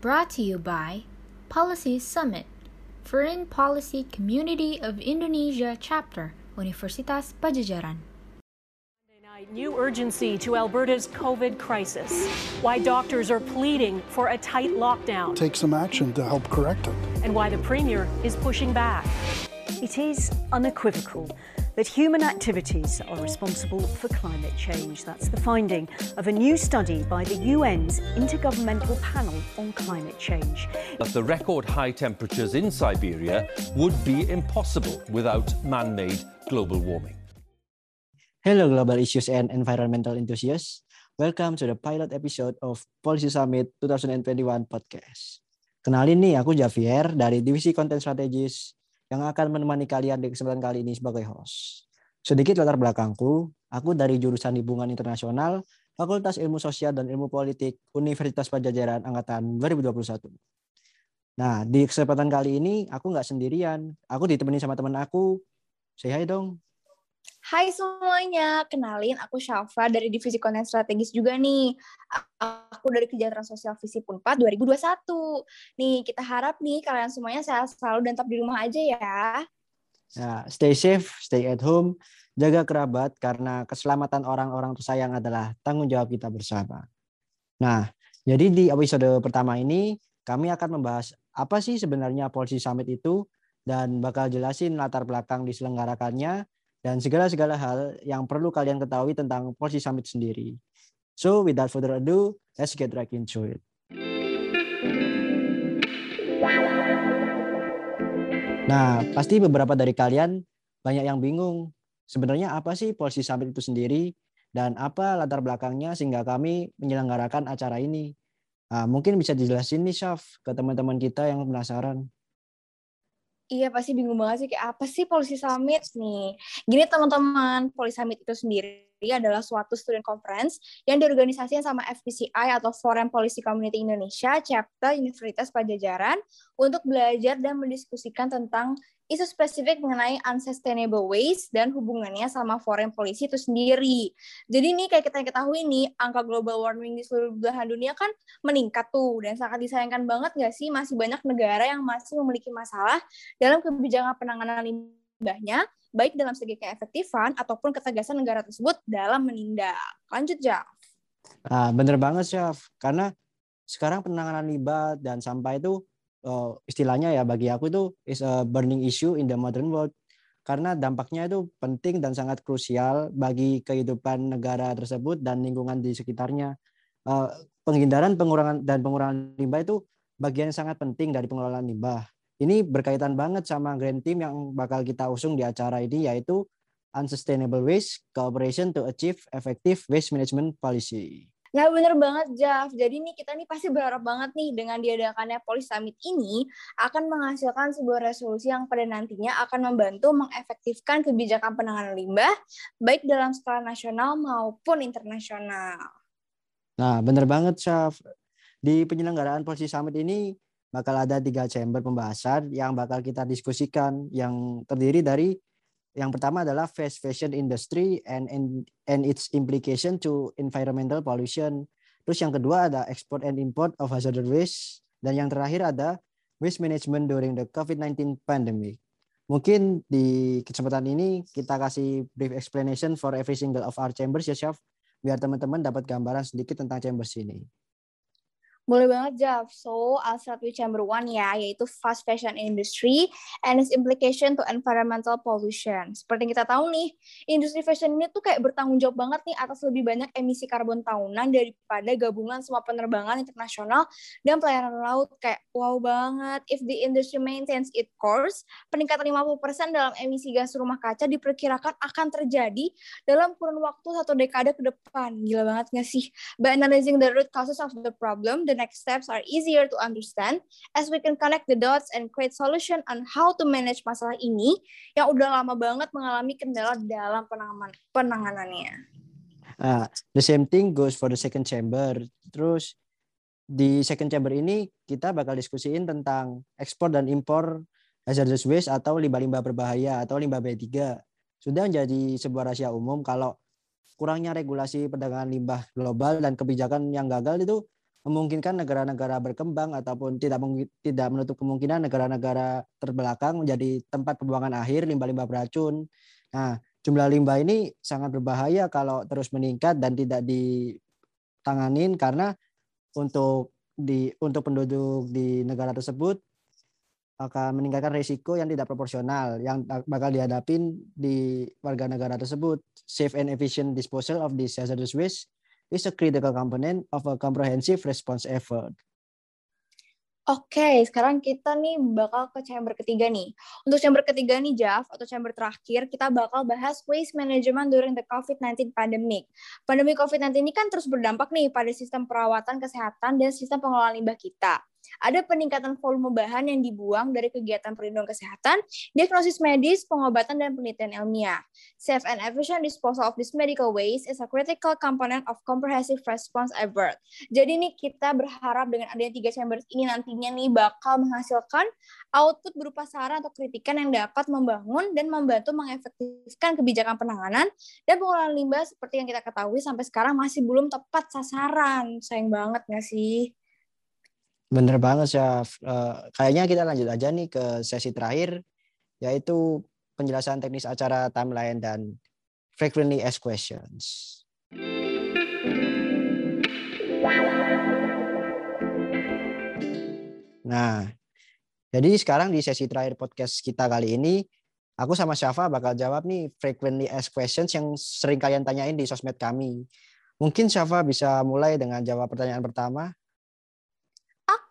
Brought to you by Policy Summit, Foreign Policy Community of Indonesia Chapter, Universitas Pajajaran. New urgency to Alberta's COVID crisis. Why doctors are pleading for a tight lockdown. Take some action to help correct it. And why the Premier is pushing back. It is unequivocal that human activities are responsible for climate change. That's the finding of a new study by the UN's Intergovernmental Panel on Climate Change. That the record high temperatures in Siberia would be impossible without man made global warming. Hello, global issues and environmental enthusiasts. Welcome to the pilot episode of Policy Summit 2021 podcast. Kenalin nih, aku Javier dari Divisi Konten Strategis yang akan menemani kalian di kesempatan kali ini sebagai host. Sedikit latar belakangku, aku dari jurusan Hubungan Internasional, Fakultas Ilmu Sosial dan Ilmu Politik Universitas Pajajaran Angkatan 2021. Nah, di kesempatan kali ini aku nggak sendirian. Aku ditemani sama teman aku. Say hi dong. Hai semuanya, kenalin aku Syafa dari Divisi Konten Strategis juga nih. Aku dari Kejahteraan Sosial Visi Punpat 2021. Nih, kita harap nih kalian semuanya sehat selalu dan tetap di rumah aja ya. Nah, stay safe, stay at home, jaga kerabat karena keselamatan orang-orang tersayang adalah tanggung jawab kita bersama. Nah, jadi di episode pertama ini kami akan membahas apa sih sebenarnya Policy Summit itu dan bakal jelasin latar belakang diselenggarakannya dan segala-segala hal yang perlu kalian ketahui tentang Policy Summit sendiri. So, without further ado, let's get right into it. Nah, pasti beberapa dari kalian banyak yang bingung. Sebenarnya apa sih Policy Summit itu sendiri dan apa latar belakangnya sehingga kami menyelenggarakan acara ini? Nah, mungkin bisa dijelasin nih, Syaf, ke teman-teman kita yang penasaran. Iya pasti bingung banget sih kayak apa sih Policy Summit nih. Gini teman-teman, Policy Summit itu sendiri adalah suatu student conference yang diorganisasikan sama FPCI atau Foreign Policy Community Indonesia chapter Universitas Pajajaran untuk belajar dan mendiskusikan tentang isu spesifik mengenai unsustainable waste dan hubungannya sama foreign policy itu sendiri. Jadi nih kayak kita ketahui nih, angka global warming di seluruh belahan dunia kan meningkat tuh. Dan sangat disayangkan banget nggak sih masih banyak negara yang masih memiliki masalah dalam kebijakan penanganan limbahnya, baik dalam segi keefektifan ataupun ketegasan negara tersebut dalam menindak. Lanjut, Jaf. Nah, bener banget, Syaf. Karena sekarang penanganan limbah dan sampah itu uh, istilahnya ya bagi aku itu is a burning issue in the modern world karena dampaknya itu penting dan sangat krusial bagi kehidupan negara tersebut dan lingkungan di sekitarnya. Uh, penghindaran, pengurangan dan pengurangan limbah itu bagian yang sangat penting dari pengelolaan limbah. Ini berkaitan banget sama grand team yang bakal kita usung di acara ini yaitu Unsustainable Waste Cooperation to Achieve Effective Waste Management Policy. Nah bener banget Jaf, jadi nih kita nih pasti berharap banget nih dengan diadakannya Police Summit ini akan menghasilkan sebuah resolusi yang pada nantinya akan membantu mengefektifkan kebijakan penanganan limbah baik dalam skala nasional maupun internasional. Nah bener banget Syaf, di penyelenggaraan Policy Summit ini bakal ada tiga chamber pembahasan yang bakal kita diskusikan yang terdiri dari yang pertama adalah fast fashion industry and and its implication to environmental pollution. Terus yang kedua ada export and import of hazardous waste dan yang terakhir ada waste management during the COVID-19 pandemic. Mungkin di kesempatan ini kita kasih brief explanation for every single of our chambers ya Chef, biar teman-teman dapat gambaran sedikit tentang chambers ini. Boleh banget, Jaf. So, I'll start with chamber one ya, yaitu fast fashion industry and its implication to environmental pollution. Seperti yang kita tahu nih, industri fashion ini tuh kayak bertanggung jawab banget nih atas lebih banyak emisi karbon tahunan daripada gabungan semua penerbangan internasional dan pelayanan laut. Kayak wow banget. If the industry maintains its course, peningkatan 50% dalam emisi gas rumah kaca diperkirakan akan terjadi dalam kurun waktu satu dekade ke depan. Gila banget nggak sih? By analyzing the root causes of the problem, the next steps are easier to understand as we can connect the dots and create solution on how to manage masalah ini yang udah lama banget mengalami kendala dalam penanganan penanganannya. Uh, the same thing goes for the second chamber. Terus di second chamber ini kita bakal diskusiin tentang ekspor dan impor hazardous waste atau limbah-limbah berbahaya atau limbah B3. Sudah menjadi sebuah rahasia umum kalau kurangnya regulasi perdagangan limbah global dan kebijakan yang gagal itu memungkinkan negara-negara berkembang ataupun tidak tidak menutup kemungkinan negara-negara terbelakang menjadi tempat pembuangan akhir limbah-limbah beracun. Nah, jumlah limbah ini sangat berbahaya kalau terus meningkat dan tidak ditanganin karena untuk di untuk penduduk di negara tersebut akan meningkatkan risiko yang tidak proporsional yang bakal dihadapin di warga negara tersebut. Safe and efficient disposal of this hazardous waste is a critical component of a comprehensive response effort. Oke, okay, sekarang kita nih bakal ke chamber ketiga nih. Untuk chamber ketiga nih, Jaf, atau chamber terakhir, kita bakal bahas waste management during the COVID-19 pandemic. Pandemi COVID-19 ini kan terus berdampak nih pada sistem perawatan kesehatan dan sistem pengelolaan limbah kita ada peningkatan volume bahan yang dibuang dari kegiatan perlindungan kesehatan, diagnosis medis, pengobatan, dan penelitian ilmiah. Safe and efficient disposal of this medical waste is a critical component of comprehensive response effort. Jadi nih kita berharap dengan adanya tiga chambers ini nantinya nih bakal menghasilkan output berupa saran atau kritikan yang dapat membangun dan membantu mengefektifkan kebijakan penanganan dan pengelolaan limbah seperti yang kita ketahui sampai sekarang masih belum tepat sasaran. Sayang banget nggak sih? Bener banget, Chef. Uh, kayaknya kita lanjut aja nih ke sesi terakhir, yaitu penjelasan teknis acara timeline dan frequently asked questions. Nah, jadi sekarang di sesi terakhir podcast kita kali ini, aku sama Syafa bakal jawab nih frequently asked questions yang sering kalian tanyain di sosmed kami. Mungkin Syafa bisa mulai dengan jawab pertanyaan pertama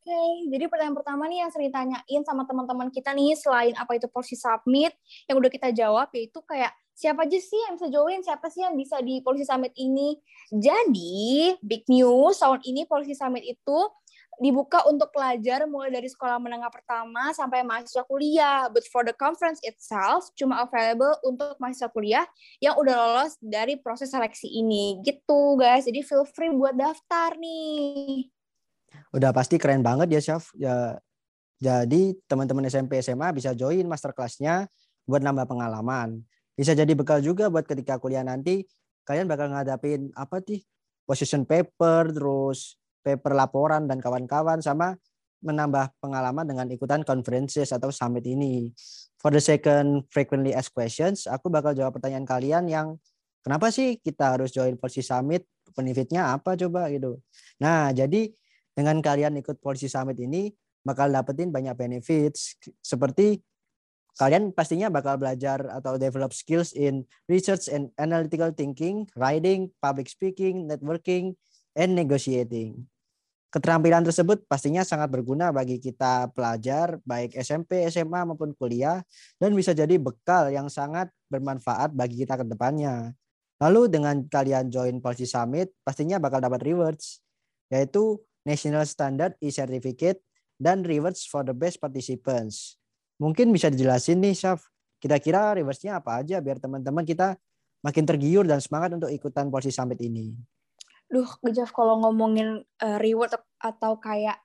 okay. jadi pertanyaan pertama nih yang sering tanyain sama teman-teman kita nih selain apa itu porsi submit yang udah kita jawab yaitu kayak siapa aja sih yang bisa join, siapa sih yang bisa di Polisi Summit ini. Jadi, big news tahun ini Polisi Summit itu dibuka untuk pelajar mulai dari sekolah menengah pertama sampai mahasiswa kuliah. But for the conference itself, cuma available untuk mahasiswa kuliah yang udah lolos dari proses seleksi ini. Gitu guys, jadi feel free buat daftar nih udah pasti keren banget ya Syaf. Ya jadi teman-teman SMP SMA bisa join master kelasnya buat nambah pengalaman. Bisa jadi bekal juga buat ketika kuliah nanti kalian bakal ngadapin apa sih position paper terus paper laporan dan kawan-kawan sama menambah pengalaman dengan ikutan conferences atau summit ini. For the second frequently asked questions, aku bakal jawab pertanyaan kalian yang kenapa sih kita harus join Polisi Summit? Benefitnya apa coba gitu. Nah, jadi dengan kalian ikut Policy Summit ini bakal dapetin banyak benefits seperti kalian pastinya bakal belajar atau develop skills in research and analytical thinking, writing, public speaking, networking, and negotiating. Keterampilan tersebut pastinya sangat berguna bagi kita pelajar baik SMP, SMA maupun kuliah dan bisa jadi bekal yang sangat bermanfaat bagi kita ke depannya. Lalu dengan kalian join Policy Summit pastinya bakal dapat rewards yaitu National Standard e-Certificate, dan rewards for the best participants. Mungkin bisa dijelasin nih, Syaf, kira-kira rewards-nya apa aja biar teman-teman kita makin tergiur dan semangat untuk ikutan Polisi Summit ini. Duh, Jaf, kalau ngomongin uh, reward atau kayak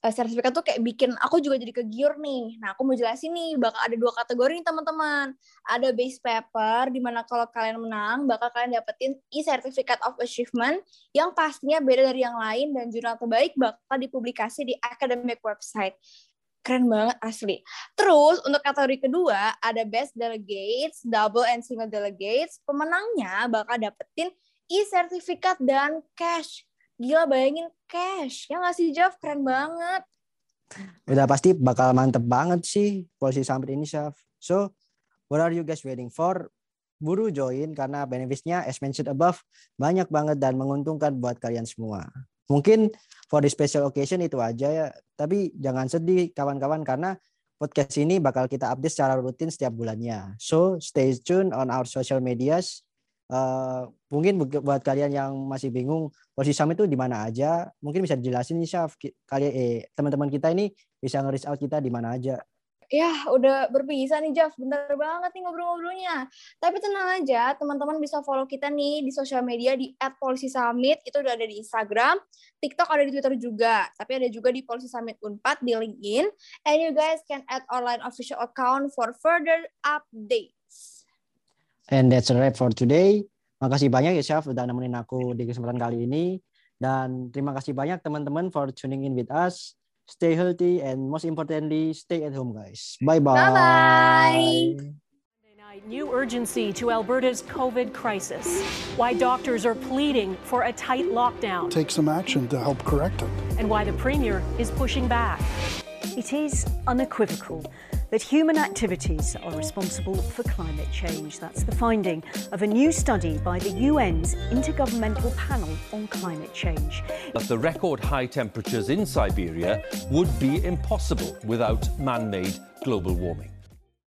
uh, sertifikat tuh kayak bikin aku juga jadi kegiur nih. Nah, aku mau jelasin nih, bakal ada dua kategori nih teman-teman. Ada base paper, di mana kalau kalian menang, bakal kalian dapetin e-certificate of achievement yang pastinya beda dari yang lain dan jurnal terbaik bakal dipublikasi di academic website. Keren banget asli. Terus untuk kategori kedua ada best delegates, double and single delegates. Pemenangnya bakal dapetin e-sertifikat dan cash Gila bayangin cash. Ya nggak sih Jeff? Keren banget. Udah pasti bakal mantep banget sih polisi Summit ini, Chef. So, what are you guys waiting for? Buru join karena benefitsnya as mentioned above banyak banget dan menguntungkan buat kalian semua. Mungkin for the special occasion itu aja ya. Tapi jangan sedih kawan-kawan karena podcast ini bakal kita update secara rutin setiap bulannya. So stay tuned on our social medias Uh, mungkin buat kalian yang masih bingung posisi Sam itu di mana aja, mungkin bisa dijelasin nih Syaf. Kalian eh teman-teman kita ini bisa nge out kita di mana aja. Ya, udah berpisah nih, Jaf. Bentar banget nih ngobrol-ngobrolnya. Tapi tenang aja, teman-teman bisa follow kita nih di sosial media di @polisi_summit. Itu udah ada di Instagram, TikTok ada di Twitter juga. Tapi ada juga di Polisi Summit Unpad di LinkedIn. And you guys can add online official account for further update. And that's a wrap for today. Makasih banyak ya Chef udah nemenin aku di kesempatan kali ini. Dan terima kasih banyak teman-teman for tuning in with us. Stay healthy and most importantly, stay at home guys. Bye-bye. Bye-bye. New urgency to Alberta's COVID crisis. Why doctors are pleading for a tight lockdown. Take some action to help correct it. And why the Premier is pushing back. It is unequivocal that human activities are responsible for climate change. That's the finding of a new study by the UN's Intergovernmental Panel on Climate Change. That the record high temperatures in Siberia would be impossible without man made global warming.